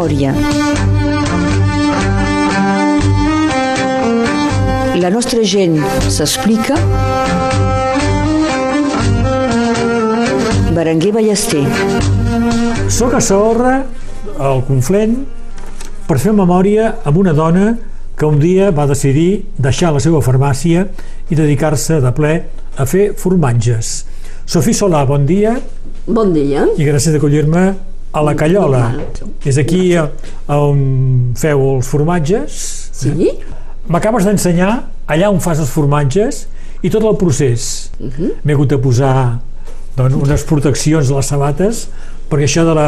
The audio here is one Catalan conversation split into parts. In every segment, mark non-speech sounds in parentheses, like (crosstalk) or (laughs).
memòria. La nostra gent s'explica. Berenguer Ballester. Soc a Saorra, al Conflent, per fer memòria amb una dona que un dia va decidir deixar la seva farmàcia i dedicar-se de ple a fer formatges. Sofí Solà, bon dia Bon dia. i gràcies d'acollir-me a la Callola. És aquí a- on feu els formatges. Sí? M'acabes d'ensenyar allà on fas els formatges i tot el procés. Mhm. M'he hagut de posar doncs, unes proteccions a les sabates perquè això de la,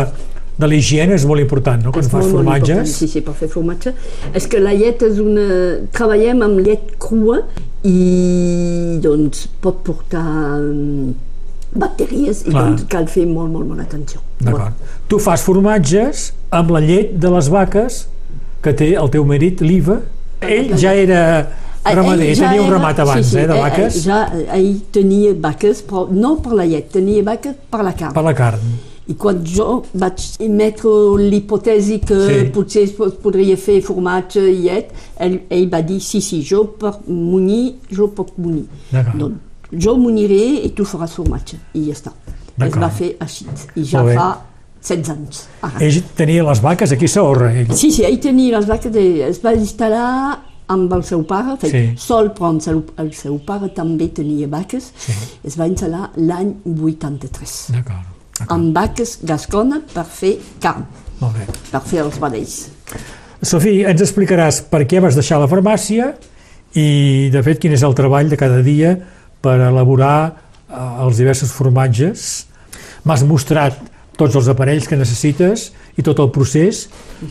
de la higiene és molt important, no? Quan És fas molt, molt formatges. Sí, sí, per fer formatge. És que la llet és una... Treballem amb llet crua i doncs pot portar mm, bacteries i Clar. doncs cal fer molt, molt, molt atenció. D'acord. Tu fas formatges amb la llet de les vaques que té el teu marit, l'Iva. Ell ja era ramader, ell ja tenia un era- ramat abans, sí, sí, eh, de eh, vaques, Ja, ell tenia vaques, però no per la llet, tenia vaques per la carn. per la carn. I quan jo vaig emetre l'hipòtesi que Sí. potser es podria fer formatge i llet, ell, ell va dir, sí, sí, jo per munyir, jo puc munyir. Doncs jo munyiré i tu faràs formatge. I ja està. Es va fer així. I ja fa 16 anys. Ara. Ell tenia les vaques aquí a Saorra, ell. Sí, sí, ell tenia les vaques, de, es va instal·lar amb el seu pare, fet, Sí. sol, però el seu, el seu pare també tenia vaques, Sí. es va instal·lar l'any 83 D'acord. amb vaques gascona per fer carn, Molt bé. per fer els vedells. Sofí, ens explicaràs per què vas deixar la farmàcia i, de fet, quin és el treball de cada dia per elaborar els diversos formatges. M'has mostrat tots els aparells que necessites i tot el procés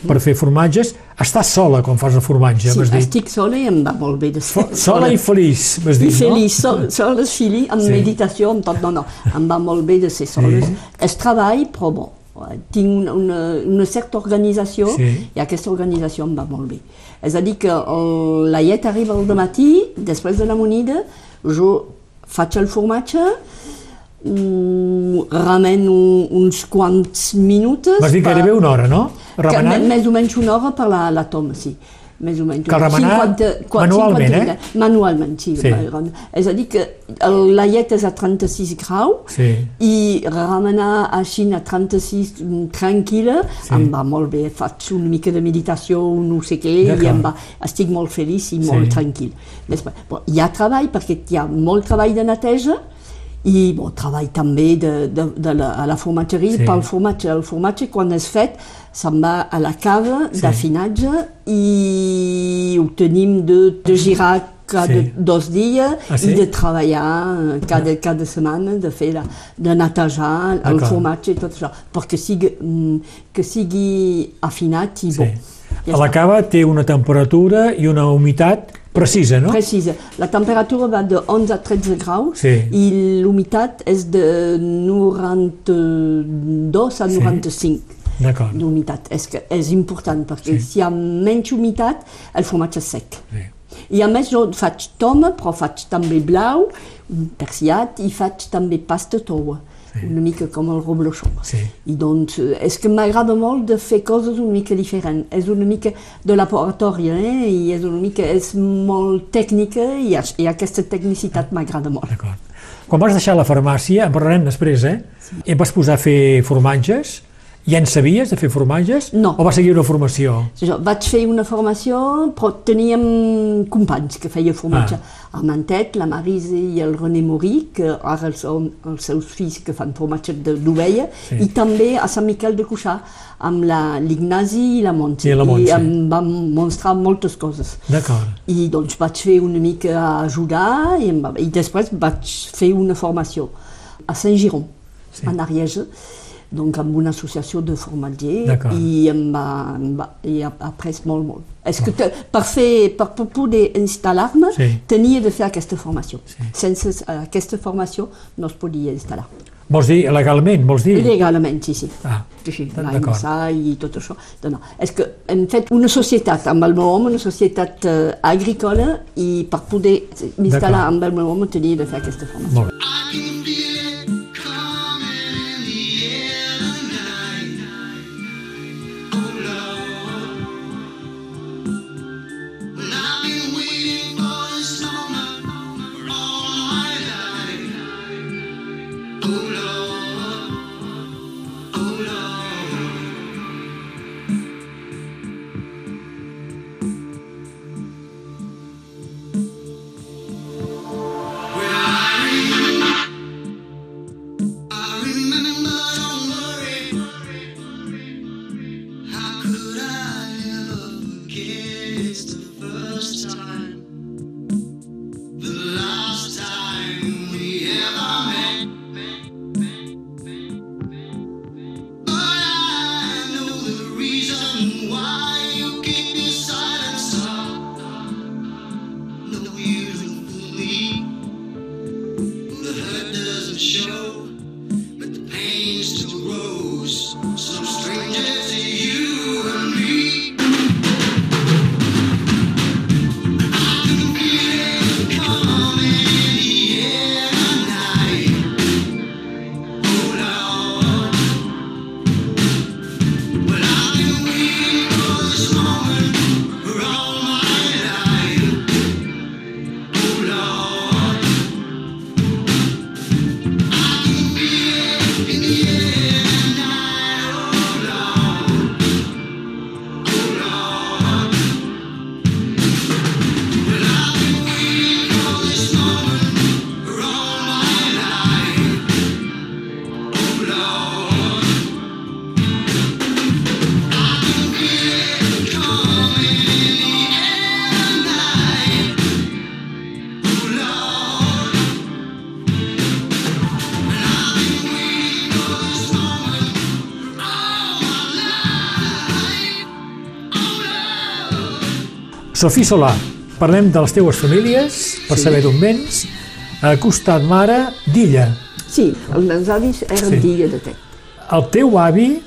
per fer formatges. Estàs sola quan fas el formatge, Sí, m'has dit. estic sola i em va molt bé de ser Sola i feliç, m'has I dit, no? feliç, sol, sola, feliç, amb Sí. meditació, amb tot, no, no, em va molt bé de ser sola. Sí. És treball, però bon, tinc una, una, una certa organització Sí. i aquesta organització em va molt bé. És a dir, que el, la llet arriba al matí, després de la munida, jo faig el formatge, ho remeno uns quants minuts. M'has dit per- gairebé una hora, no? Remenant? me- més o menys una hora per la, la toma, sí. Més o menys. Cal remenar manualment, eh? minuts. Manualment, sí. Sí. És a dir, que el, la llet és a 36 graus Sí. i remenar així a 36 mm, tranquil·la Sí. em va molt bé. Faig una mica de meditació, no sé què, i em va, estic molt feliç i molt Sí. tranquil. Després, bon, hi ha treball, perquè hi ha molt treball de neteja, i bon, treball també de, de, de la, a la formatgeria Sí. pel formatge. El formatge, quan és fet, se'n va a la cava Sí. d'afinatge i ho tenim de, de girar cada Sí. dos dies Ah, sí? i de treballar eh, cada, cada setmana, de fer la, de netejar el formatge i tot això, perquè sigui, mm, que sigui afinat i sí. bo. Ja A la cava té una temperatura i una humitat precisa, no? Precisa. La temperatura va de 11 a 13 graus Sí. i l'humitat és de 92 a Sí. 95 D'acord. d'humitat. És, que és important perquè Sí. si hi ha menys humitat el formatge és sec. Sí. I a més jo faig toma, però faig també blau, persiat i faig també pasta toua, Sí. una mica com el reblochon. Sí. I doncs eh, és que m'agrada molt de fer coses una mica diferents. És una mica de laboratori, eh? I és una mica, és molt tècnica i, i aquesta tecnicitat m'agrada molt. D'acord. Quan vas deixar la farmàcia, en parlarem després, eh? Sí. Et vas posar a fer formatges? Ja en sabies de fer formatges? No. O vas seguir una formació? Jo vaig fer una formació, però teníem companys que feien formatge. Ah. El Mantet, la Marise i el René Morí, que ara són els seus fills que fan formatge de- d'ovella, Sí. i també a Sant Miquel de Cuixà, amb la- l'Ignasi i la Montse. I la Montse. I em van mostrar moltes coses. D'acord. I doncs vaig fer una mica a ajudar i, em va, i després vaig fer una formació a Saint-Giron, sí. en Ariège, donc amb una associació de formatger D'acord. i em va i he après molt, molt. És que te, per, fer, per, per poder instal·lar-me Sí. tenia de fer aquesta formació. Sí. Sense aquesta formació no es podia instal·lar. Vols dir legalment, vols dir? Legalment, sí, sí. Ah, Sí, l'ANSA i tot això. No, no. És que hem fet una societat amb el meu home, una societat eh, agrícola, i per poder instal·lar D'acord. amb el meu home tenia de fer aquesta formació. Molt bé. Sofí Solà, parlem de les teues famílies, per Sí. saber d'on vens. A costat mare d'Illa. Sí, els meus avis eren Sí. d'Illa de Ter. El teu avi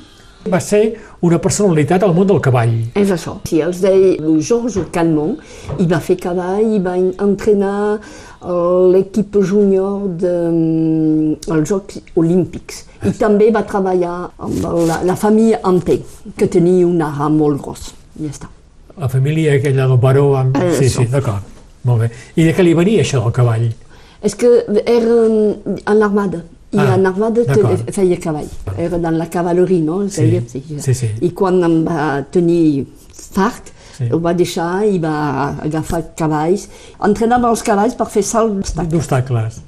va ser una personalitat al món del cavall. És això. Sí, els deia Georges Calmont, i va fer cavall, i va entrenar eh, l'equip júnior dels Jocs Olímpics. I també va treballar amb la, la família Anté, que tenia un ara molt gros. Ja està. La família aquella del baró... Amb... Eh, Sí, sí, d'acord. Molt bé. I de què li venia això del cavall? És que era en l'armada. I Ah, en d'acord. feia cavall. Era dans la cavalleria, no? Es Sí, sí, sí, sí. I quan em va tenir fart, Sí. ho va deixar i va agafar cavalls. Entrenava els cavalls per fer salt d'obstacle. D'obstacles.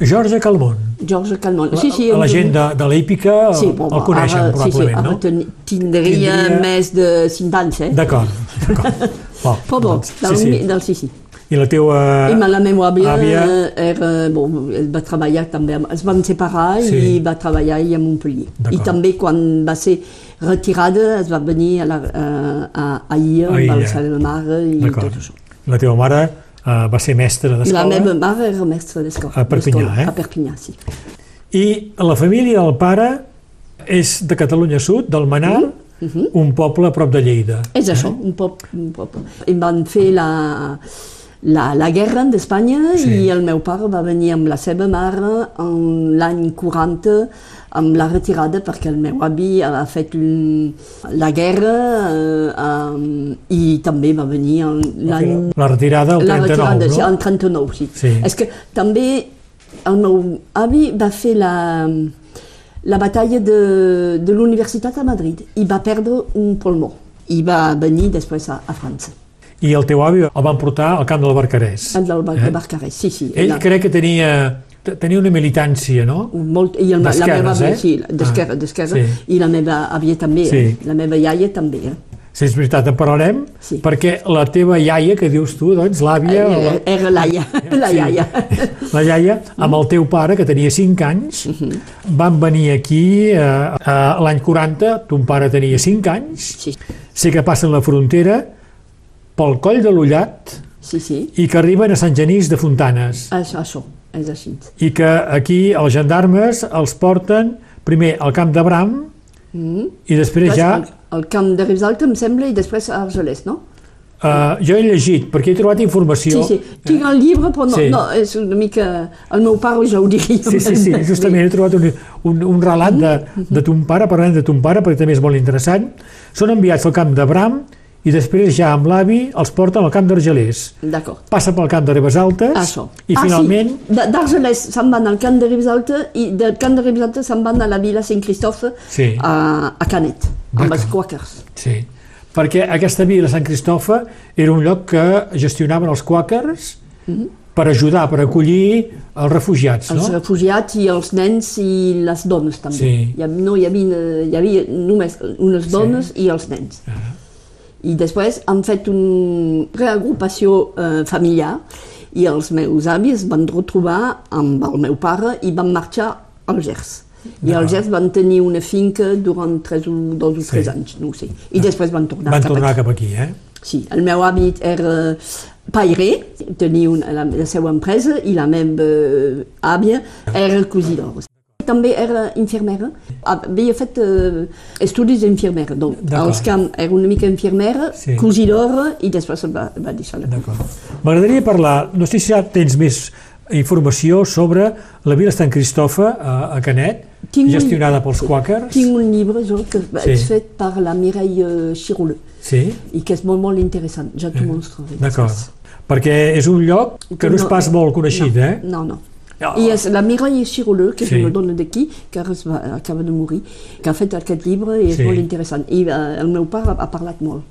Jorge Calmont. George Calmont. La, Sí, sí, la em- gent de, de l'hípica Sí, el, bon, el coneixen, ara, probablement, sí, sí, no? ten- tindria, Tindria- més de 5 anys, eh? D'acord, d'acord. Bon, Però bon, doncs, del, sí, sí, sí. del sí, sí. I la teua I la meva àvia, àvia, era, bon, va treballar també, amb- es van separar Sí. i va treballar a Montpellier. I també quan va ser retirada es va venir a, la, a, a, a Illa, A amb Illa. la seva mare i tot d'acord. això. La teva mare uh, va ser mestra La d'escola meva mare era mestra d'escola. A Perpinyà, eh? A Perpinyà, sí. i la família del pare és de Catalunya Sud, del Manar, Mhm. un poble a prop de Lleida. És això, un poc, un poc. Em van fer la, la, la guerra d'Espanya Sí. i el meu pare va venir amb la seva mare en l'any 40 amb la retirada perquè el meu avi ha fet un, la guerra eh, i també va venir en l'any La retirada el la 39, retirada, sí, no? en 39, sí. Sí. És que també el meu avi va fer la, la batalla de, de l'Universitat a Madrid i va perdre un pulmó i va venir després a, a França, I el teu avi el van portar al camp del Barcarès. en el Bar Eh? Barcarès, sí, sí. Ell la- crec que tenia, tenia una militància, no? molt, i el, la meva eh? sí, d'esquerra, Ah, d'esquerra, sí. i la meva àvia també, Sí. eh? la meva iaia també. Eh? Si és veritat, en parlarem, Sí. perquè la teva iaia, que dius tu, doncs, l'àvia, o Era, la, era l'aia, (laughs) la Sí. iaia. (laughs) la iaia, amb el teu pare, que tenia 5 anys, Mhm. van venir aquí eh, l'any 40, ton pare tenia 5 anys, Sí, sé que passen la frontera pel coll de l'Ullat sí, sí. i que arriben a Sant Genís de Fontanes Això, això, és així. i que aquí els gendarmes els porten primer al camp de Bram Mm. i després ja... El, el camp de Riusalta, em sembla, i després a Argelès, no? Uh, jo he llegit, perquè he trobat informació... Sí, sí. Tinc el llibre, però no, Sí. no és una mica... El meu pare ja ho diria. Sí, sí, sí, justament he trobat un, un, un relat de, de ton pare, parlant de ton pare, perquè també és molt interessant. Són enviats al camp de Bram i després ja amb l'avi els porten al camp d'Argelers. D'acord. Passa pel camp de Ribes Altes Això. i ah, finalment... Sí. D'Argelès se'n van al camp de Riusalta i del camp de Riusalta se'n van a la vila Saint-Christophe Sí. a, a Canet, amb els quàquers. Sí, perquè aquesta vila Sant Cristofa era un lloc que gestionaven els quàquers per ajudar, per acollir els refugiats, Els no? refugiats i els nens i les dones també. Sí. No hi havia, hi havia només unes dones i els nens. Ah. I després han fet una reagrupació eh, familiar i els meus avis van retrobar amb el meu pare i van marxar al Gers. I al Gers van tenir una finca durant tres o, dos o tres Sí. anys, no ho sé. I després van tornar Van cap tornar aquí. cap aquí, eh? Sí, el meu avi era pairé, tenia una, la, la seva empresa i la meva àvia era cosidora. També era infermera, havia fet uh, estudis d'infermera, doncs als camps era una mica infermera, Sí. cosidora i després va, va deixar la D'acord. M'agradaria parlar, no sé si ja tens més informació sobre la vila Sant Cristofa a, a Canet, Tinc un- gestionada pels quàquers. Tinc un llibre jo, que Sí. és fet per la Mireille Chiroleux Sí, i que és molt, molt interessant, ja t'ho mostraré. d'acord. Perquè és un lloc que no és No. pas molt coneixit, no, eh? No, no. Ah. I és la Mireille Chiroleux, que Sí. és una dona d'aquí, que ara va, acaba de morir, que ha fet aquest llibre i és Sí. molt interessant. I uh, el meu pare ha parlat molt.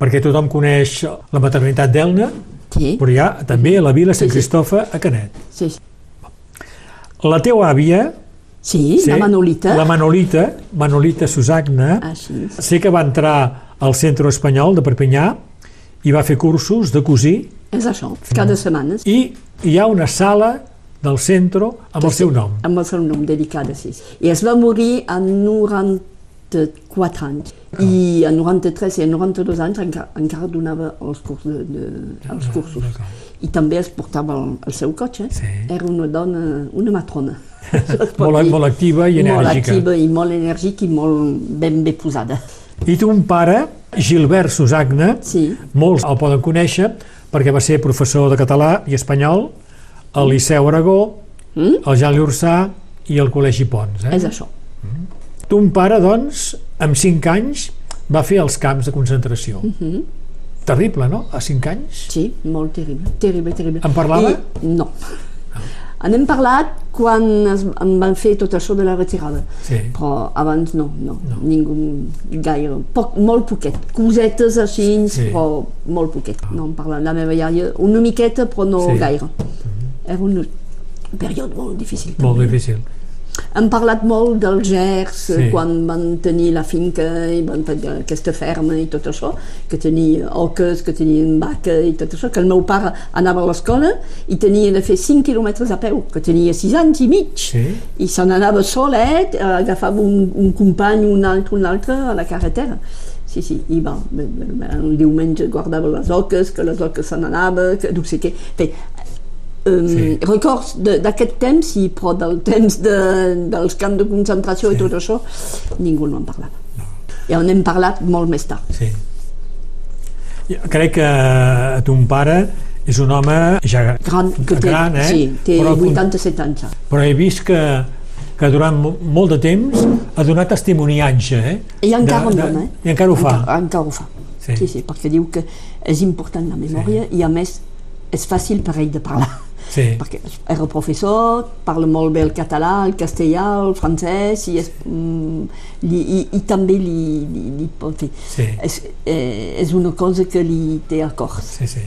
Perquè tothom coneix la maternitat d'Elna, Sí, però hi ha també la vila Sant Sí, sí. Cristofa a Canet. sí, sí. La teua àvia... sí la Manolita. La Manolita, Manolita Susagna, Així. sé que va entrar al Centre Espanyol de Perpinyà i va fer cursos de cosir És això, cada setmana. i hi ha una sala del centre amb el seu nom. Amb el seu nom, dedicada, sí. I es va morir a 90 94 anys. I a 93 i a 92 anys encara, encara donava els, curs de, de, els cursos. I també es portava el, el seu cotxe. Sí. Era una dona, una matrona. (laughs) Molt, molt activa i Molt enèrgica. activa i molt enèrgica i molt ben bé posada. I tu, un pare, Gilbert Susagna, Sí. molts el poden conèixer perquè va ser professor de català i espanyol al Liceu Aragó, Mm? al Jan Liursà i al Col·legi Pons. Eh? És això. Ton pare, doncs, amb 5 anys va fer els camps de concentració. Mhm. Terrible, no? A 5 anys? Sí, molt terrible, terrible, terrible. En parlava? I, no. En hem parlat quan es, en van fer tot això de la retirada, Sí. però abans no, no, no. ningú gaire, poc, molt poquet, cosetes així, Sí. però molt poquet. No en parla la meva iaia, una miqueta, però no Sí. gaire. Era un període molt difícil. Molt també. difícil. Hem parlat molt del Gers, Sí. sí. quan van tenir la finca i van fer aquesta ferma i tot això, que tenia oques, que tenien vaca i tot això, que el meu pare anava a l'escola i tenia de fer 5 quilòmetres a peu, que tenia 6 anys i mig. Sí. I se n'anava solet, eh, agafava un, un company, un altre, un altre a la carretera. Sí, sí, i va, el diumenge guardava les oques, que les oques se n'anava, que no sé què. Bé, um, Sí. records d'aquest temps, sí, però del temps de, dels camps de concentració sí. i tot això, ningú no en parlava. No. I en hem parlat molt més tard. Sí. Jo Crec que ton pare és un home ja Gran, que té, gran eh? sí, té però, 87 anys. però he vist que, que durant mo- molt de temps ha donat testimoniatge. Eh? I encara De- de- dona, eh? I encara ho fa. Encara, encara ho fa. Sí. Sí. sí, sí, perquè diu que és important la memòria sí. i a més és fàcil per ell de parlar. (laughs) Sí. Perquè era professor, parla molt bé el català, el castellà, el francès i, és, mm, li, i, i també li, li, li pot fer. Sí. És, eh, és una cosa que li té a cor. Sí, sí.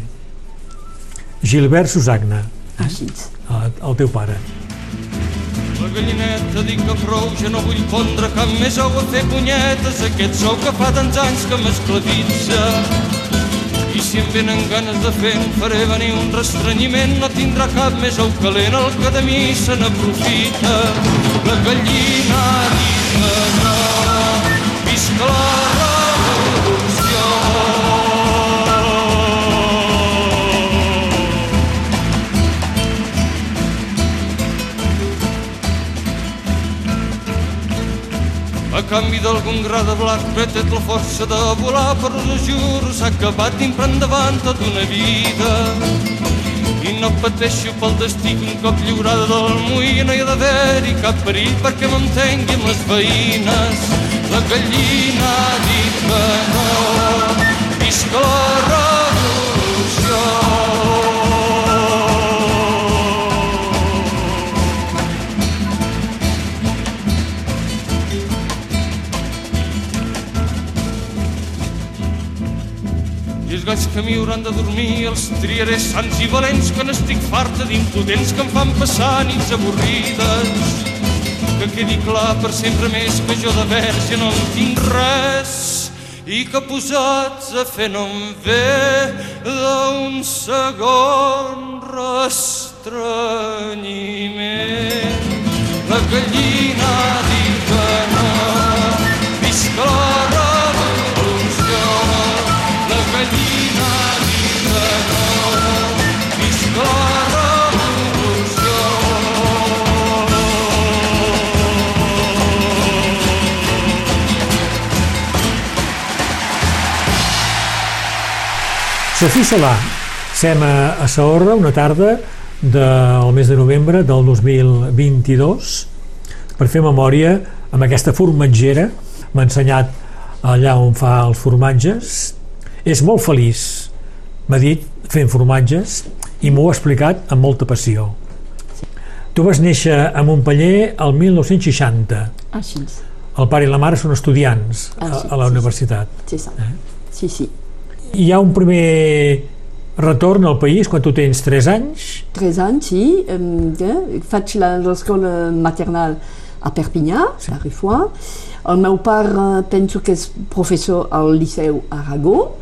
Gilbert Susagna, Així. el, el teu pare. La gallineta dic que prou, ja no vull pondre cap més ou a fer punyetes, aquest sou que fa tants anys que m'esclavitza. I si em venen ganes de fer, en faré venir un restrenyiment, no tindrà cap més ou calent, el que de mi se n'aprofita. La gallina ha dit que visca la A canvi d'algun gra de blat té la força de volar, però us ho juro, s'ha acabat per endavant tota una vida. I no pateixo pel destí un cop lliurada del moí no hi ha d'haver-hi cap perill perquè m'entengui amb les veïnes. La gallina ha dit M'hi hauran de dormir els triaré sants i valents que n'estic farta d'impotents que em fan passar nits avorrides. Que quedi clar per sempre més que jo de verge no en tinc res i que posats a fer no em ve d'un segon restrenyiment. La gallina dit que no, visca la Sofí Solà, sem a, a Saorra una tarda del mes de novembre del 2022 per fer memòria amb aquesta formatgera. M'ha ensenyat allà on fa els formatges. És molt feliç, m'ha dit, fent formatges i m'ho ha explicat amb molta passió. Tu vas néixer a Montpeller el 1960. Així. El pare i la mare són estudiants a, Ah, sí, a la sí, sí. universitat. C'est ça. Sí, sí. Hi ha un primer retorn al país quan tu tens 3 anys. Tres anys, sí. Eh? Faig la- l'escola maternal a Perpinyà, a Rifoix. El meu pare penso que és professor al Liceu Aragó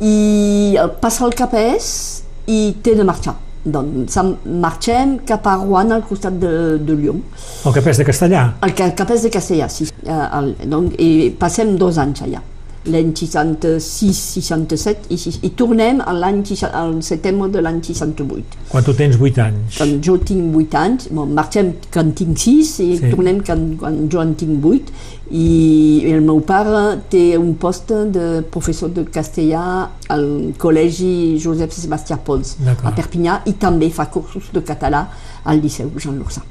i el passa el capès i té de marxar. Doncs em- marxem cap a Rouen, al costat de, de Lyon. El capès de castellà. El ca- capès de Castellà, sí. Eh, el, donc, I passem dos anys allà. L'any 66-67 i, i tornem a al setembre de l'any 68. Quan tu tens 8 anys. Quan jo tinc 8 anys, bon, marxem quan tinc 6 i Sí. tornem quan, quan jo en tinc 8 i el meu pare té un post de professor de castellà al col·legi Josep Sebastià Pons a Perpinyà i també fa cursos de català al Liceu Jean Lurçà.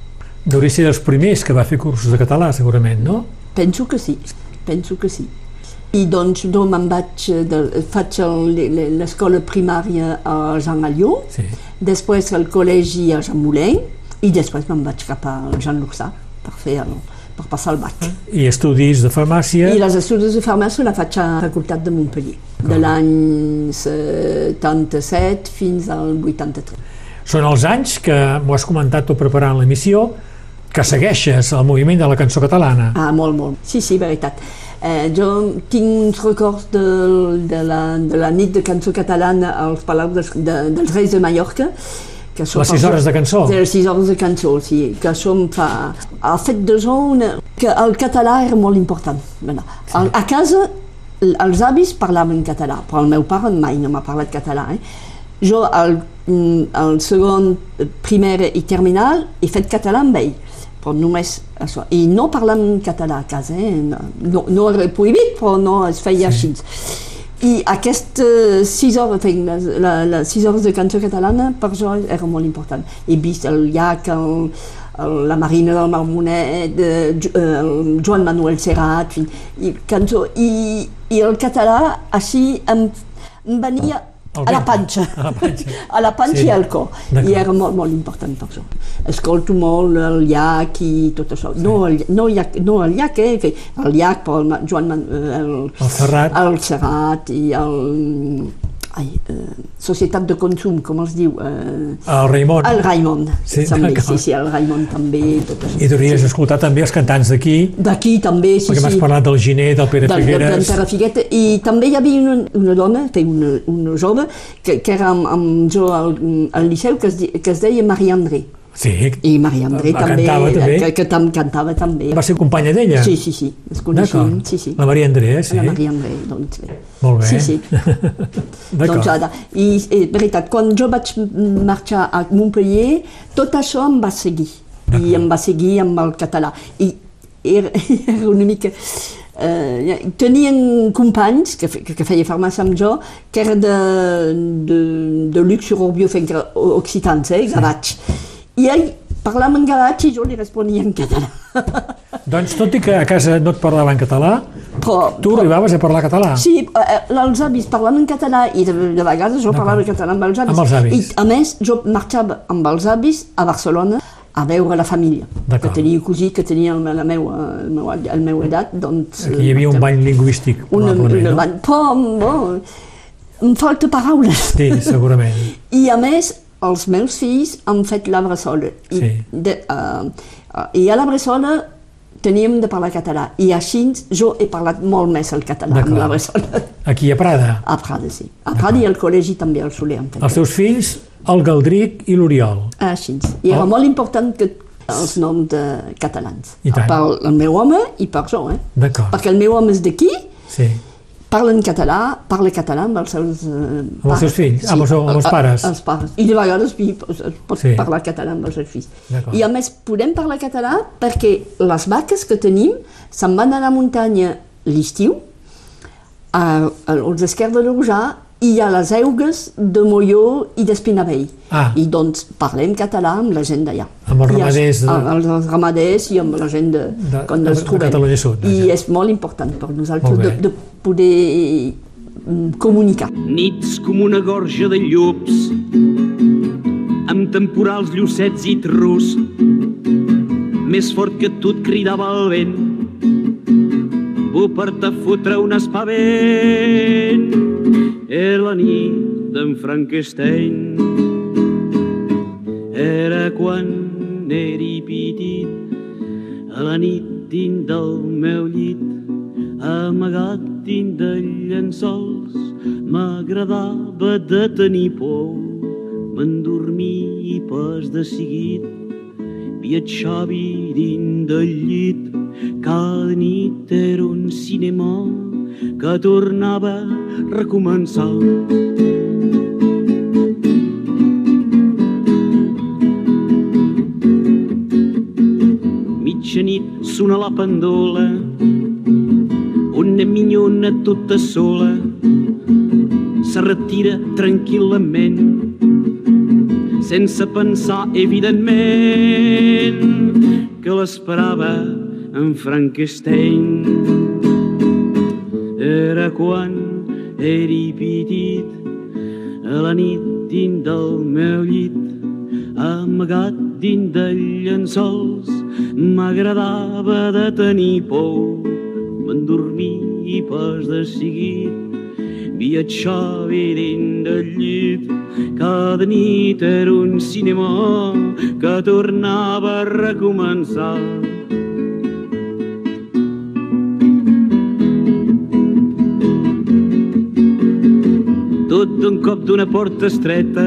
Deuria ser dels primers que va fer cursos de català, segurament, no? Penso que sí, penso que sí. I doncs jo me'n vaig, eh, de, faig l'escola primària a Jean Alió, Sí. després el col·legi a Jean Moulin i després me'n vaig cap a Jean Lurçà per, fer el, per passar el bac. I estudis de farmàcia. I les estudis de farmàcia la faig a la Facultat de Montpellier, de l'any 77 fins al 83. Són els anys que m'ho has comentat tu preparant l'emissió que segueixes el moviment de la cançó catalana. Ah, molt, molt. Sí, sí, veritat. Eh, jo tinc uns records de, de, la, de la nit de cançó catalana als Palaus dels, de, dels Reis de Mallorca, que són Les sis hores de cançó. De les sis hores de cançó, sí, que som fa... Ha fet de jo una... que el català era molt important. A, a casa els avis parlaven català, però el meu pare mai no m'ha parlat català. Eh? Jo al, mm, al segon, eh, primer i terminal he fet català amb ell, però només això. I no parlem català a casa, eh? no, no, era prohibit, però no es feia sí. així. I aquestes sis hores, feien les, la, les sis hores de cançó catalana per jo era molt important. He vist el llac, el, el, la Marina del Marmonet, eh, Jo- eh, el Joan Manuel Serrat, fin, i, cançó, i, i el català així em, em venia a la panxa, a la panxa. (laughs) a la panxa Sí. i al cor. I era molt, molt important per això. Escolto molt el llac i tot això. No, el, no, el llac, no el llac, eh? El llac, però el Joan eh, el, El Serrat. el Serrat i el... Ai, eh, Societat de Consum, com es diu? Eh, El Raimon. el Raimon, Sí, també, sí, sí, el Raimon també, tot això. I devries escoltar també els cantants d'aquí, D'aquí també, sí, perquè m'has sí. parlat del Giné, del Pere del, del, del Figueres... Pere Figueta, i també hi havia una, una dona, té una, una jove, que, que era amb, amb jo al, al Liceu, que es, que es deia Maria André. Sí, I Maria André La també, cantava, també? que, que tam, cantava també. va ser companya d'ella? Sí, sí, sí, es coneixien, sí, sí. La Maria Andrea, sí. La Maria André, doncs bé. Molt bé. Sí, sí. (laughs) D'acord. doncs, ara, I és veritat, quan jo vaig marxar a Montpellier, tot això em va seguir. I em va seguir amb el català. I era, (laughs) era una mica... Eh, tenien companys que, fe- que feia farmàcia amb jo que era de, de, de Orbió fent que- occitans, eh, gavatx. I ell parlava en gavatx i jo li responia en català. (laughs) Doncs tot i que a casa no et parlaven català, Però, tu arribaves a parlar català. Sí, eh, els avis parlaven en català i de, de vegades jo parlava català amb els avis. Amb els avis. I a més jo marxava amb els avis a Barcelona a veure la família, que tenia cosí que tenia el, la meua, el, meu, el meu edat, doncs... Aquí hi havia un bany lingüístic, probablement, una, no? bany- Però, em falta paraules. Sí, segurament. (laughs) I a més, els meus fills han fet la bressola. I, Sí. de, uh, uh, I a la bressola teníem de parlar català. I així jo he parlat molt més el català amb la bressola. Aquí a Prada. A Prada, sí. A Prada i al col·legi també el solíem fer. Els teus fills, el Galdric i l'Oriol. Així. I era Oh. molt important que els noms de catalans. I tant. Per el meu home i per jo, eh? D'acord. Perquè el meu home és d'aquí, Sí. Parla en català, parla català amb els seus eh, Amb els seus fills? Amb els- amb els a- a- pares? Els pares. I de vegades es pot, es pot Sí. parlar català amb els seus fills. I a més podem parlar català perquè les vaques que tenim se'n van a la muntanya l'estiu, als esquerdes de l'Urjà, i a les eugues de Molló i d'Espinavell. Ah. I doncs parlem català amb la gent d'allà. Amb els ramaders de- amb els, ramaders i amb la gent de, De- quan de- els de trobem. Catalunya Sud, I és molt important per nosaltres de, de poder mm, comunicar. Nits com una gorja de llups, amb temporals llucets i trus, més fort que tu et cridava el vent, per-te fotre un espavent. Era la nit d'en Frankenstein, era quan eri petit, a la nit dins del meu llit, amagat dins de llençols, m'agradava de tenir por. M'endormir i pas de seguit viatjava dins del llit. Cada nit era un cinema que tornava a recomençar mitjanit sona la pendola una minyona tota sola se retira tranquil·lament sense pensar, evidentment, que l'esperava en Frankenstein. Quan era petit, a la nit dins del meu llit, amagat dins de llençols, m'agradava de tenir por, m'endormir i pas de seguit, viatjava dins del llit, cada nit era un cinema que tornava a recomençar. Tot d'un cop d'una porta estreta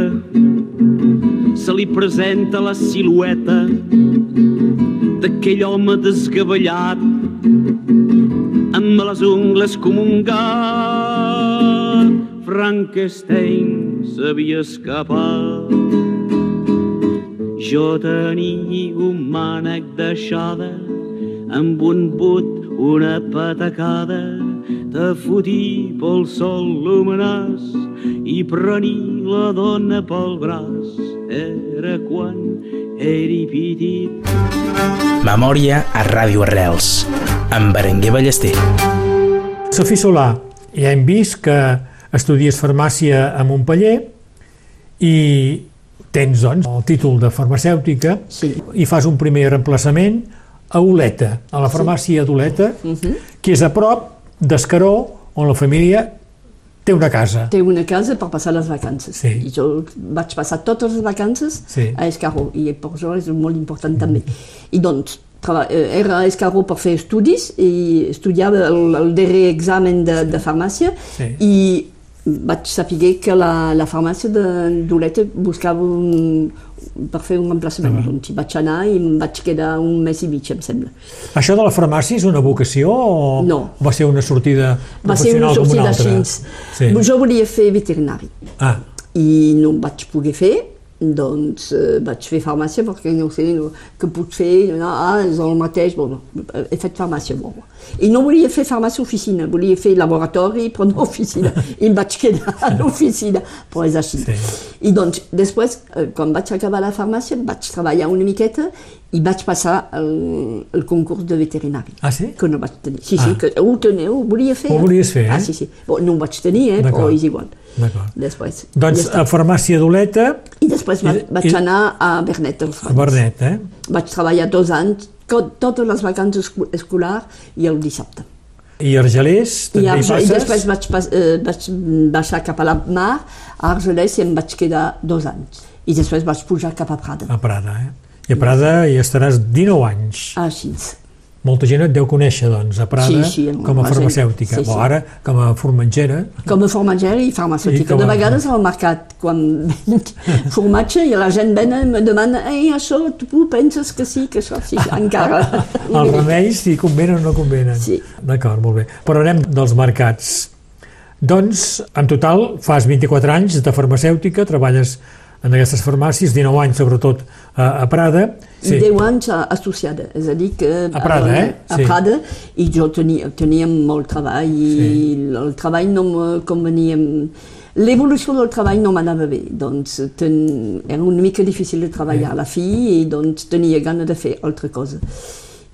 se li presenta la silueta d'aquell home desgavellat amb les ungles com un gat. Frankenstein s'havia escapat. Jo tenia un mànec deixada amb un but, una patacada, te fotí pel sol luminàs i prení la dona pel braç. Era quan era petit. Memòria a Ràdio Arrels, amb Berenguer Ballester. Sofí Solà, ja hem vist que estudies farmàcia a Montpeller i tens, doncs, el títol de farmacèutica Sí. i fas un primer reemplaçament a Oleta, a la farmàcia d'Oleta, que és a prop d'Escaró, on la família té una casa. Té una casa per passar les vacances. Sí. I jo vaig passar totes les vacances Sí. a Escaró, i per això és molt important també. I doncs, eh, era a Escaró per fer estudis, i estudiava el, el darrer examen de, de farmàcia, Sí. i vaig saber que la, la farmàcia de d'Oleta buscava un, per fer un emplaçament. Doncs hi vaig anar i em vaig quedar un mes i mig, em sembla. Això de la farmàcia és una vocació o No. va ser una sortida Va ser professional una com una sortida altra? així. Sí. Jo volia fer veterinari. Ah, i no em vaig poder fer, doncs eh, vaig fer farmàcia perquè no sé no, què puc fer, no, ah, és el mateix, bon, he fet farmàcia. Bon. I no volia fer farmàcia oficina, volia fer laboratori però no oficina, (laughs) i em vaig quedar a l'oficina, però és així. Sí. I doncs després, eh, quan vaig acabar la farmàcia, vaig treballar una miqueta i vaig passar el, el concurs de veterinari. Ah, sí? Que no vaig tenir. Sí, sí, Ah. que ho, teniu, ho volia fer. Ho volies fer, eh? Ah, sí, sí. Bon, no ho vaig tenir, eh, però és igual. D'acord. Després. doncs ja a farmàcia d'Oleta, I després va, I- vaig i- anar a Bernet dels a Bernet, eh? Vaig treballar dos anys, totes les vacances esco- escolars i el dissabte. I Argelers, I, també hi Arge- passes? I després vaig, pas, eh, vaig baixar cap a la mar, a Argelès, i em vaig quedar dos anys. I després vaig pujar cap a Prada. A Prada, eh? I a Prada hi estaràs 19 anys. Així. Molta gent et deu conèixer, doncs, a Prada, Sí, sí, com a farmacèutica. sí, sí. O ara, com a formatgera. Com a formatgera i I farmacèutica. a- De vegades al mercat, quan venc (laughs) formatge i la gent ven i me demana ei, això tu penses que sí, que això sí, encara. (laughs) Els remeis, si convenen o no convenen. Sí. D'acord, molt bé. Parlarem dels mercats. Doncs, en total, fas 24 anys de farmacèutica, treballes en aquestes farmàcies, 19 anys sobretot a, a Prada. Sí. 10 anys a- associada, és a dir que... A Prada, eh? A Sí. Prada, i jo tenia, tenia molt treball, i el treball no me convenia... L'evolució del treball no m'anava bé, doncs ten, era una mica difícil de treballar a la fi i doncs tenia gana de fer altra cosa.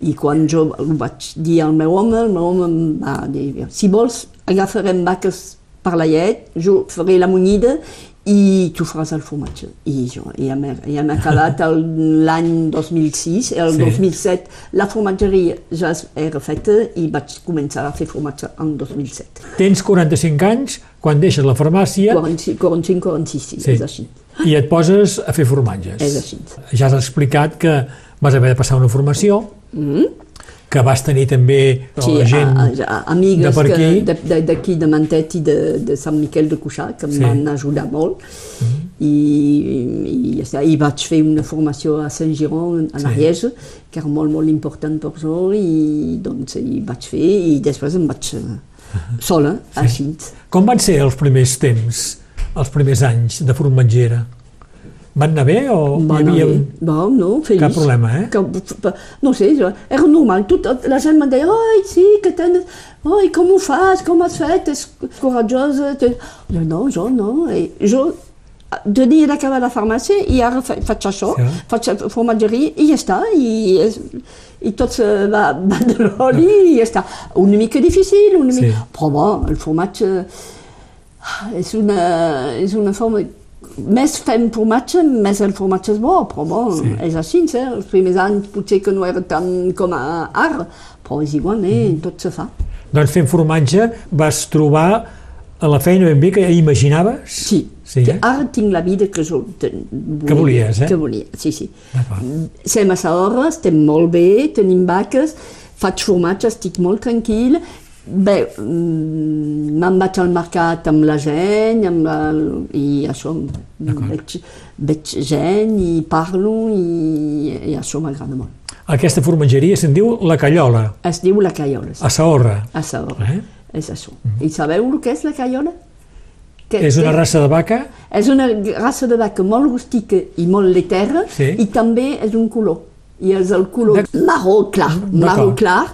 I quan jo ho vaig dir al meu home, el meu home em va dir, si vols agafarem vaques per la llet, jo faré la munyida i tu faràs el formatge. I jo, ja m'he ja m'he acabat l'any 2006, el Sí. 2007 la formatgeria ja era feta i vaig començar a fer formatge en 2007. Tens 45 anys quan deixes la farmàcia 45-46, sí, Sí. és així. i et poses a fer formatges. És així. Ja has explicat que vas haver de passar una formació, Mm? Que vas tenir també Sí, la gent a, a, a, amigues de per aquí. de- de- d'aquí, de, Mantet i de, de Sant Miquel de Cuixà, que Sí. Mhm. van ajudar molt. I, i, ja està. I vaig fer una formació a Saint-Giron, a l'Ariège, que era molt, molt important per jo, i doncs hi vaig fer, i després em vaig eh, sola, així. Com van ser els primers temps, els primers anys de formatgera? Van anar bé o Va hi havia... bé. Va, no, feliç. Cap problema, eh? Que, no sé, era normal. Tot, la gent em deia, oi, sí, que tens... Oi, com ho fas, com has fet, és coratjosa. Te... Jo, no, jo no. I jo tenia d'acabar la farmàcia i ara fa, faig això, Sí. faig formatgeria i ja està. I, i tot se va, va de l'oli i ja està. Una mica difícil, una Sí. mica... Però bon, el formatge és una, és una forma... Més fem formatge, més el formatge és bo, però bon, Sí. és així, eh? els primers anys potser que no era tant com a ara, però és igual, eh? Mm-hmm. tot se fa. Doncs fent formatge vas trobar a la feina ben bé que imaginaves? Sí, Sí, que eh? ara tinc la vida que jo ten, volia, Que volies, eh? Que volia, sí, sí. Sem a Sahora, estem molt bé, tenim vaques, faig formatge, estic molt tranquil. Bé, mm, me'n vaig al mercat amb la gent, amb la, i això, veig, veig gent i parlo i, i això m'agrada molt. Aquesta formatgeria se'n diu La Callola, Es diu la caiola, a Saorra. a Sahora. Eh? És això. I sabeu el que és la caiola? Que, És una raça de vaca? És una raça de vaca molt rústica i molt letera Sí. i també és un color. I és el color marró clar, marró clar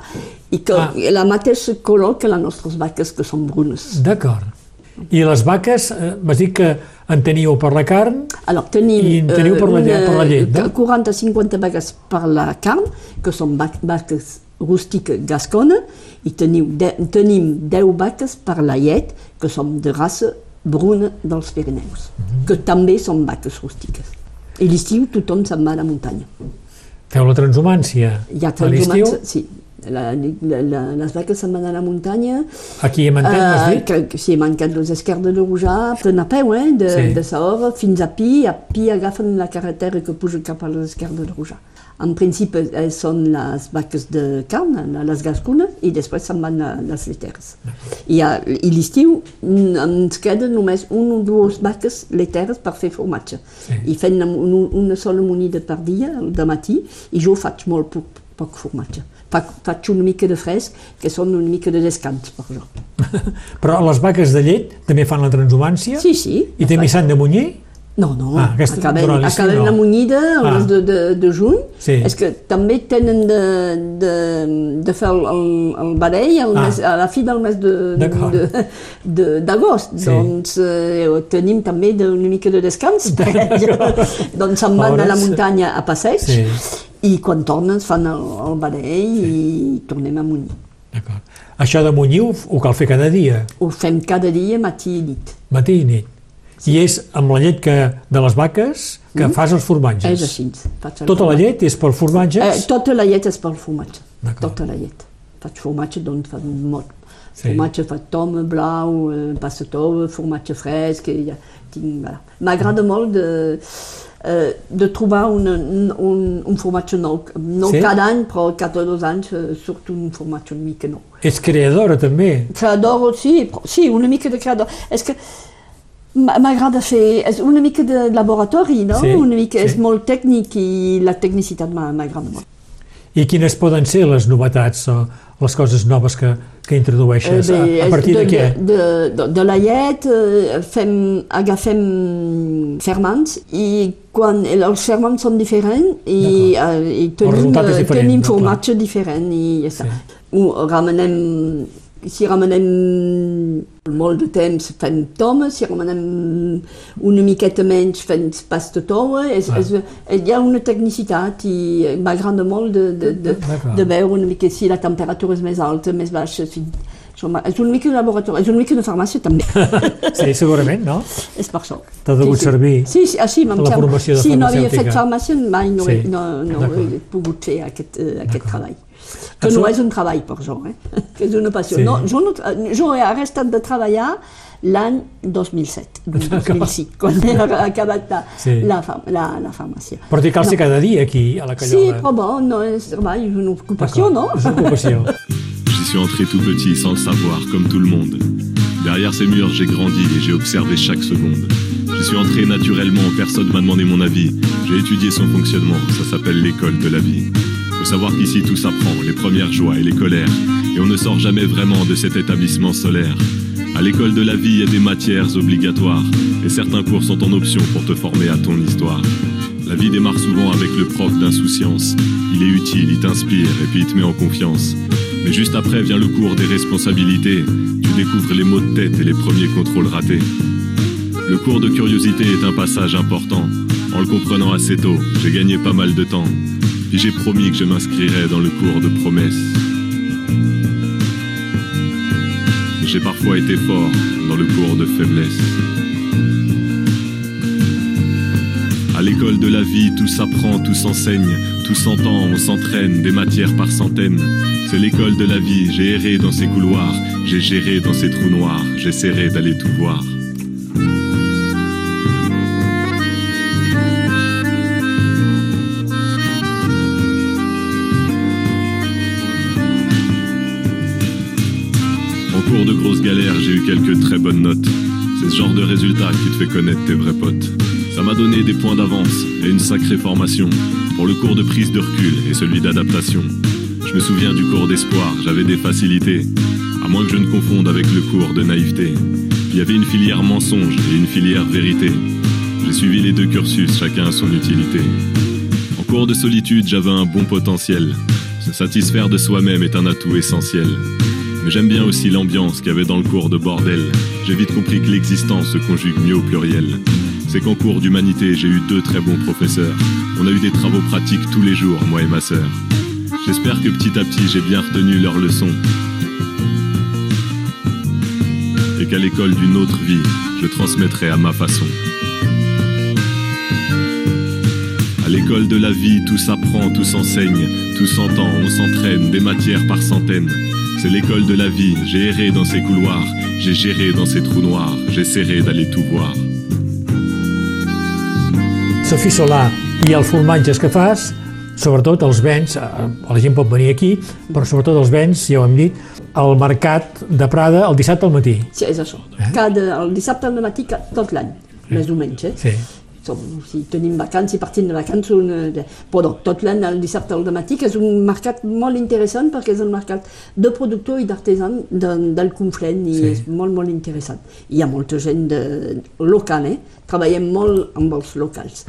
i que Ah. la mateixa color que les nostres vaques que són brunes. D'acord. I les vaques, eh, m'has dit que en teníeu per la carn? Alors, tenim I en teniu per la llet- per la llet, no? 40-50 vaques per la carn, que són vaques rústiques gascones, i teniu de, tenim 10 vaques per la llet, que són de raça bruna dels Pirineus, Mhm. que també són vaques rústiques. I l'estiu tothom se'n va a la muntanya. Feu la transhumància Hi ha a l'estiu? transhumants, sí. La, la, les vaques se'n van a la muntanya. Aquí a Mantent, m'has Eh, dit? que, que, sí, manquen les esquerdes de Rujà, a peu, eh, de, Sí. de Sahora fins a Pi, a Pi agafen la carretera que puja cap a les esquerdes de Rujà. En principi eh, són les vaques de carn, la- les gascunes, i després se'n van a les leteres. I, a, i l'estiu mm, ens queden només un o dues vaques leteres per fer formatge. Sí. I fem una, una sola monida per dia, de matí, i jo faig molt poc, poc formatge. Faig, faig una mica de fresc, que són una mica de descans per jo. (laughs) Però les vaques de llet també fan la transhumància? Sí, sí. I també s'han de munyir? No, no, Ah, aquesta- acabem, acabem no. la munyida el Ah. mes de, de, de juny. Sí. És que també tenen de, de, de fer el, el, el barell al Ah. mes, a la fi del mes de- D'acord. de- d'agost. Sí. Doncs eh, tenim també de, una mica de descans. (laughs) (laughs) doncs se'n van a la muntanya a passeig Sí. i quan tornen fan el, el barell i tornem a munyir. D'acord. Això de munyir ho, ho cal fer cada dia, Ho fem cada dia, matí i nit. matí i nit. I és amb la llet que, de les vaques que fas els formatges. Mm. És així. Faig el Tota la formatge. llet és per formatges? Eh, tota la llet és pel formatge. Tota la llet. Faig formatge, doncs faig molt. Sí. Sí. Formatge faig tome blau, eh, tova, formatge fresc, i ja tinc... Voilà. M'agrada molt de, eh, de trobar un, un, un formatge nou. No Sí? cada any, però cada dos anys eh, surt un formatge una mica nou. Ets creadora també. Creador, sí, però, sí, una mica de creador. És que m'agrada fer... És una mica de laboratori, no? Sí, una mica, sí. És molt tècnic i la tecnicitat m'a- m'agrada molt. I quines poden ser les novetats o les coses noves que, que introdueixes? Eh, bé, a, a partir de, de, què? De, de, de la llet eh, fem, agafem ferments i quan els ferments són diferents i, eh, i tenim, eh, diferent, tenim no? Clar. formatge diferent i ja està. Sí. Ho remenem, si remenem molt de temps fem toma, si remenem una miqueta menys fem pasta tova, és, Ah. és, hi ha una tecnicitat i m'agrada molt de, de, de, de veure una mica si la temperatura és més alta, més baixa, si, és una mica un laboratori, és una mica una farmàcia també. (laughs) Sí, segurament, no? és per això. T'ha degut servir Sí, sí, ah, sí me'm la sembla. formació de Si no havia farmacèutica. fet farmàcia, mai no, Sí, he, no, no he pogut fer aquest, eh, aquest treball. Que no és (laughs) un treball per jo, eh? que és una passió. Sí. No, jo, no, jo he arrestat de treballar l'any 2007, 2006, quan he acabat la, Sí. la, la, la farmàcia. Però t'hi calci cada dia aquí, a la Sí, Callola. però bon, no és treball, és una ocupació, no? És una ocupació. (laughs) J'y suis entré tout petit sans le savoir, comme tout le monde. Derrière ces murs, j'ai grandi et j'ai observé chaque seconde. J'y suis entré naturellement, personne m'a demandé mon avis. J'ai étudié son fonctionnement, ça s'appelle l'école de la vie. Faut savoir qu'ici tout s'apprend, les premières joies et les colères. Et on ne sort jamais vraiment de cet établissement solaire. À l'école de la vie, il y a des matières obligatoires. Et certains cours sont en option pour te former à ton histoire. La vie démarre souvent avec le prof d'insouciance. Il est utile, il t'inspire et puis il te met en confiance. Mais juste après vient le cours des responsabilités. Tu découvres les maux de tête et les premiers contrôles ratés. Le cours de curiosité est un passage important. En le comprenant assez tôt, j'ai gagné pas mal de temps. Puis j'ai promis que je m'inscrirais dans le cours de promesses. J'ai parfois été fort dans le cours de faiblesse. À l'école de la vie, tout s'apprend, tout s'enseigne, tout s'entend, on s'entraîne, des matières par centaines. C'est l'école de la vie, j'ai erré dans ces couloirs, j'ai géré dans ces trous noirs, j'essaierai d'aller tout voir. De grosses galères, j'ai eu quelques très bonnes notes. C'est ce genre de résultat qui te fait connaître tes vrais potes. Ça m'a donné des points d'avance et une sacrée formation pour le cours de prise de recul et celui d'adaptation. Je me souviens du cours d'espoir, j'avais des facilités, à moins que je ne confonde avec le cours de naïveté. Il y avait une filière mensonge et une filière vérité. J'ai suivi les deux cursus, chacun a son utilité. En cours de solitude, j'avais un bon potentiel. Se satisfaire de soi-même est un atout essentiel. Mais j'aime bien aussi l'ambiance qu'il y avait dans le cours de bordel. J'ai vite compris que l'existence se conjugue mieux au pluriel. C'est qu'en cours d'humanité, j'ai eu deux très bons professeurs. On a eu des travaux pratiques tous les jours, moi et ma sœur. J'espère que petit à petit, j'ai bien retenu leurs leçons. Et qu'à l'école d'une autre vie, je transmettrai à ma façon. À l'école de la vie, tout s'apprend, tout s'enseigne, tout s'entend, on s'entraîne, des matières par centaines. C'est l'école de la vie, j'ai erré dans ces couloirs, j'ai géré dans ces trous noirs, j'essaierai d'aller tout voir. Sofí Solà i els formatges que fas, sobretot els vens, eh, la gent pot venir aquí, però sobretot els vens, ja ho hem dit, al mercat de Prada el dissabte al matí. Sí, és això. Cada, el dissabte al matí tot l'any, més o menys. Eh? Sí. Si tenim vacances, si partim de vacances, un, eh, però tot l'any el dissabte al matí, que és un mercat molt interessant perquè és un mercat de productor i d'artesan de, del Conflent i Sí. és molt, molt interessant. Hi ha molta gent de, local, eh? treballem molt amb els locals.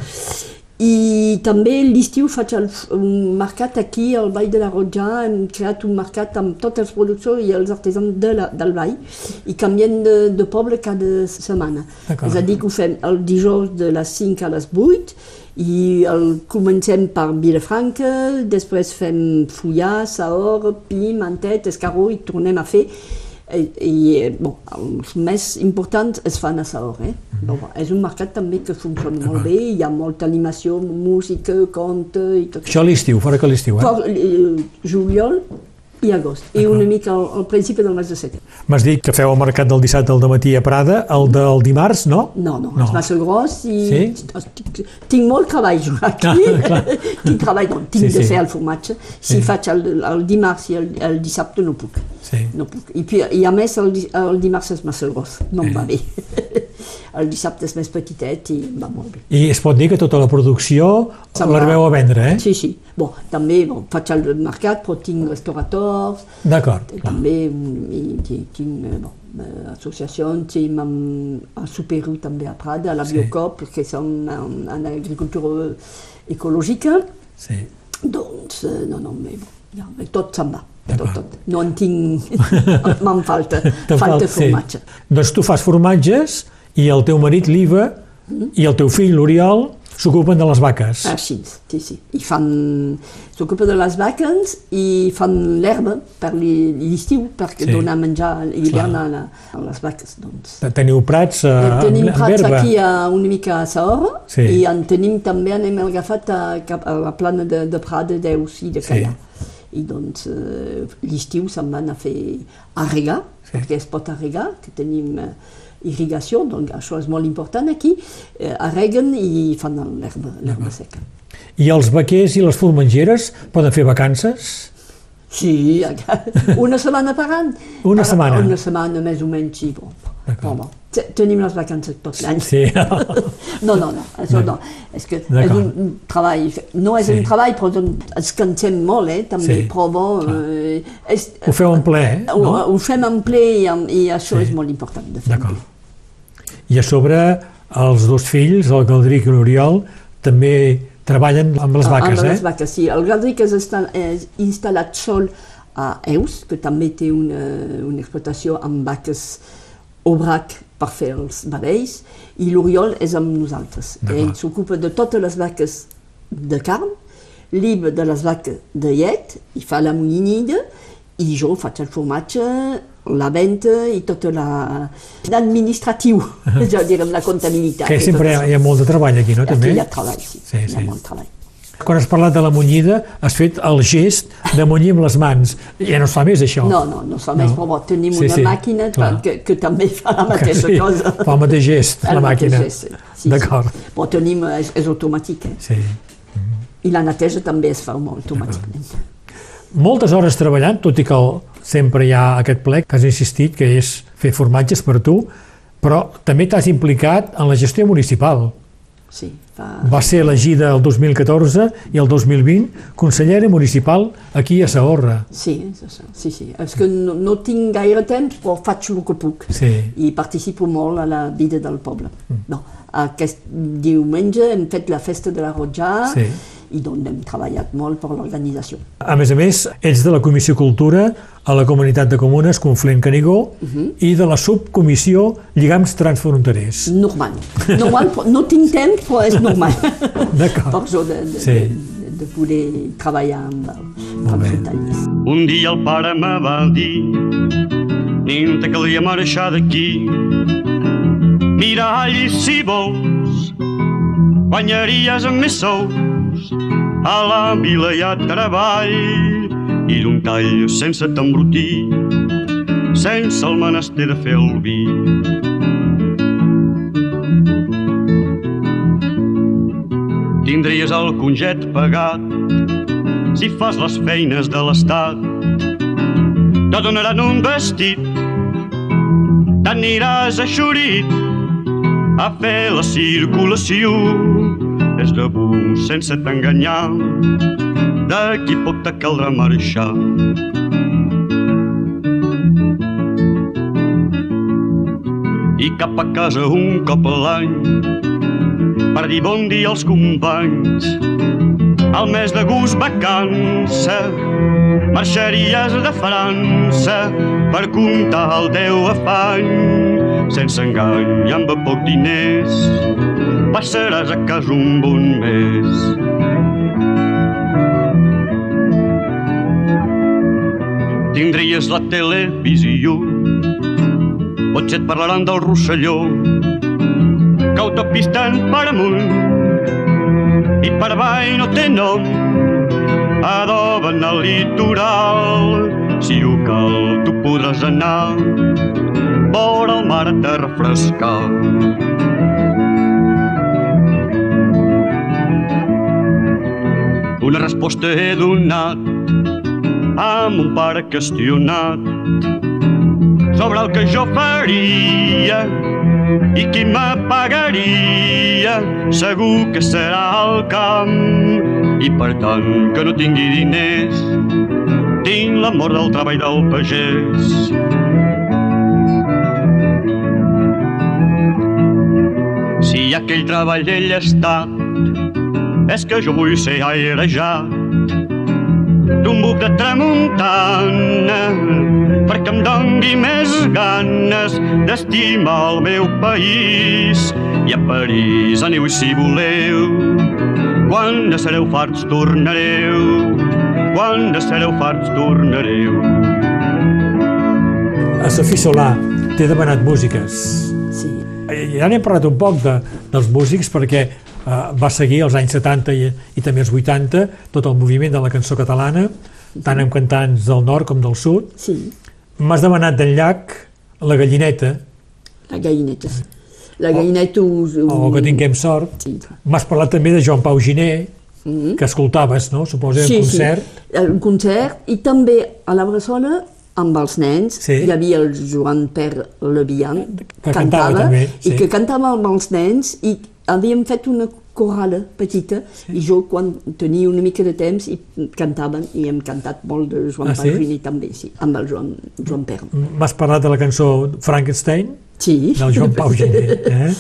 I també l'estiu faig el, un mercat aquí al Vall de la Rotja, hem creat un mercat amb tots els productors i els artesans de la, del Vall i canviem de, de poble cada setmana. És a dir, que ho fem el dijous de les 5 a les 8 i el comencem per Vilafranca, després fem Fullà, Saor, Pi, Mantet, Escaró i tornem a fer i, i bon, els més importants es fan a Saor. Eh? Però, bon, és un mercat també que funciona molt bé, hi ha molta animació, música, conte i tot Això a l'estiu, fora que l'estiu, eh? per eh, juliol i agost, i una mica al, al principi del mes de setembre. M'has dit que feu el mercat del dissabte al matí a Prada, el del dimarts, no? No, no, No. és massa gros i Sí? tinc, tinc molt treball jo aquí. Ah, tinc (laughs) treball, no, tinc Sí, de sí. fer el formatge. Si Sí. faig el, el dimarts i el, el dissabte no puc. Sí. No puc. I, I a més el, el dimarts és massa gros, no em va bé. (laughs) el dissabte és més petitet i va molt bé. I es pot dir que tota la producció va. l'arribeu a vendre, eh? Sí, sí. Bon, també bon, faig el mercat, però tinc restaurators, D'acord. clar. també mm, i, ti- tinc eh, bon, eh, associacions, tinc amb, a Superu també a Prada, a la Sí. Biocop, que són en, en agricultura ecològica, Sí. doncs eh, no, no, bé, bon, ja, tot se'n va, tot, tot. No en tinc, (laughs) me'n falta, (laughs) falta sí. formatge. Doncs tu fas formatges i el teu marit, l'Iva, i el teu fill, l'Oriol, s'ocupen de les vaques. Així, sí, sí. I fan... S'ocupa de les vaques i fan l'herba per l'estiu, perquè Sí. donar menjar a l'hivern a, la- a les vaques. Doncs. Teniu prats eh, amb, tenim amb prats herba. aquí a, una mica a Sahora Sí. i en tenim també, anem agafat a, a la plana de, de Prat de Deus i de Sí. Callà. I doncs eh, l'estiu se'n van a fer a regar, Sí. perquè es pot arregar, que tenim eh, irrigació, doncs això és molt important aquí, eh, arreguen i fan l'herba seca. I els vaquers i les formengeres poden fer vacances? Sí, (laughs) una setmana per any. Una setmana? Una setmana més o menys, sí. Bon. Bon, bon. Te- Tenim les vacances tot l'any. Sí. (laughs) No, no, no, això no. És que és un treball, no és Sí. un treball, però doncs ens cansem molt, eh, també, Sí, però bon, eh, és, Ho feu en ple, eh? ho, No? ho fem en ple i, i això Sí. és molt important de fer D'acord. I a sobre, els dos fills, el Galdric i l'Oriol, també treballen amb les vaques, amb eh? les vaques, sí. El Galdric és, estan, és instal·lat sol a Eus, que també té una, una explotació amb vaques obrac per fer els vedells, i l'Oriol és amb nosaltres. Ell s'ocupa de totes les vaques de carn, llibre de les vaques de llet, i fa la molinida, i jo faig el formatge, la venda i tot la- l'administratiu, (laughs) ja direm la comptabilitat. Que sempre hi ha, hi ha molt de treball aquí, no? També? Aquí hi ha treball, sí. Sí, hi ha sí. molt treball. Quan has parlat de la munyida, has fet el gest de munyir amb les mans. Ja no es fa més, això. No, no, no fa més, No. però bo, tenim Sí, una sí, màquina clar. que, que també fa la (laughs) Que mateixa sí, cosa. fa el mateix gest, Fa la el mateix màquina. gest, sí, sí. D'acord. Però tenim, és, és automàtic, eh? Sí. I la neteja també es fa molt automàticament. Moltes hores treballant, tot i que el, sempre hi ha aquest plec que has insistit, que és fer formatges per tu, però també t'has implicat en la gestió municipal. Sí, fa... Va ser elegida el 2014 i el 2020 consellera municipal aquí a Sahorra. Sí, sí, sí. És que no, no tinc gaire temps, però faig el que puc. Sí. I participo molt a la vida del poble. Mm. No, aquest diumenge hem fet la festa de la Rotjà Sí. I doncs hem treballat molt per l'organització. A més a més, ets de la Comissió Cultura a la Comunitat de Comunes Conflent Canigó i de la subcomissió Lligams Transfronterers. Normal. (laughs) Normal, no tinc temps, però és normal. (laughs) D'acord. per això de, de, Sí. de, de poder treballar amb, amb detalls. Un dia el pare me va dir Nin te calia marxar d'aquí Mira allí si vols Guanyaries amb més sous A la vila hi ha treball I d'un tall sense t'embrutir Sense el menester de fer el vi Tindries el conget pagat si fas les feines de l'Estat. Te donaran un vestit, t'aniràs eixurit a fer la circulació. És de bus sense t'enganyar, d'aquí poc te caldrà marxar. I cap a casa un cop a l'any per dir bon dia als companys. Al mes d'agost vacança marxaries de França per comptar el teu afany sense engany i amb poc diners passaràs a casa un bon mes. Tindries la televisió potser et parlaran del Rosselló que autopista per amunt i per avall no té nom adoben el litoral. Si ho cal tu podràs anar vora el mar a refrescar. Una resposta he donat amb un pare qüestionat sobre el que jo faria i qui me pagaria segur que serà el camp. I per tant que no tingui diners tinc l'amor del treball del pagès aquell treball ell està és que jo vull ser airejat d'un buc de tramuntana perquè em dongui més ganes d'estimar el meu país i a París aneu si voleu Quan de sereu farts tornareu, quan de sereu farts tornareu. A Sofí Solà t'he demanat músiques. Sí. I ja n'hem parlat un poc de, dels músics perquè eh, va seguir els anys 70 i, i també els 80 tot el moviment de la cançó catalana, tant amb cantants del nord com del sud. Sí, M'has demanat d'en Llach la gallineta, la gallineta. La gallineta... Us, o que tinguem sort. Sí. M'has parlat també de Joan Pau Giné, que escoltaves, no? Suposo, en concert. Sí, el concert i també a la Bressola amb els nens Sí. hi havia el Joan Per Lebian Que cantava també, sí. i que cantava amb els nens i havíem fet una corala petita i jo quan tenia una mica de temps i cantaven i hem cantat molt de Joan Ah, sí? Pagini també, sí, amb el Joan, Joan Per. M'has parlat de la cançó Frankenstein, Sí. del Joan Pau Giné. (laughs) Eh?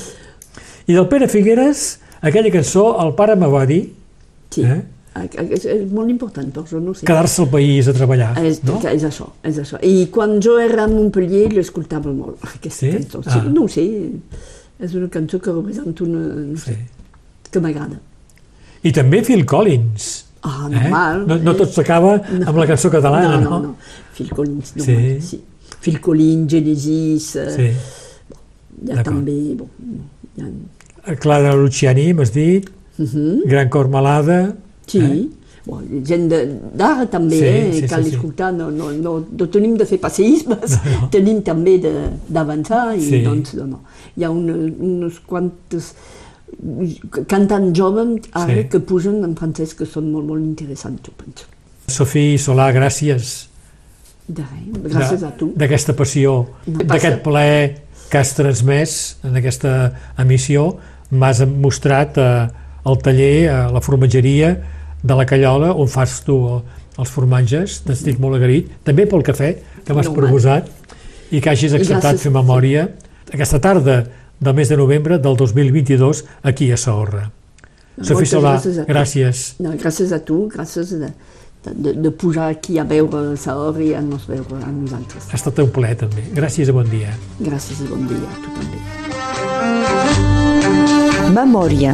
I del Pere Figueres, aquella cançó, el pare me va dir Sí. Eh? És, és molt important, per jo no sé. quedar-se al país a treballar. És, no? és això, és això. I quan jo era a Montpellier l'escoltava molt, (laughs) aquesta Sí? cançó. Ah. Sí, no sé, és una cançó que representa una... No sé, que m'agrada. I també Phil Collins. Ah, normal. Eh? No, no tot s'acaba amb la cançó catalana, no? no? No, no, Phil Collins, Sí. normal, sí. Phil Collins, Genesis, eh, Sí. hi ha d'acord. també... Bon, hi ha... Clara Luciani, m'has dit, Mhm. Gran Cormalada, Sí, Eh? bon, gent de- d'ara també, Sí, eh? sí, cal sí, sí. escoltar, no, no, no, no tenim de fer passeismes, (laughs) No, no. (laughs) tenim també d'avançar i Sí. doncs no, no. hi ha una, unes quantes cantant joves ara Sí. que pugen en francès que són molt, molt interessants, jo penso. Sofí Solà, gràcies De res, gràcies de- a tu. d'aquesta passió, No d'aquest ple que has transmès en aquesta emissió. M'has mostrat eh, el taller, eh, la formatgeria de la Callola, on fas tu el- els formatges, t'estic molt agraït, també pel cafè que m'has proposat i que hagis acceptat gràcies, fer memòria aquesta tarda del mes de novembre del 2022 aquí a Saorra. Sofí Moltes Solà, gràcies gràcies. No, gràcies a tu, gràcies de, de, de pujar aquí a veure Saor i a nos veure a nosaltres. Ha estat un plaer també. Gràcies i bon dia. Gràcies i bon dia a tu també. Memòria.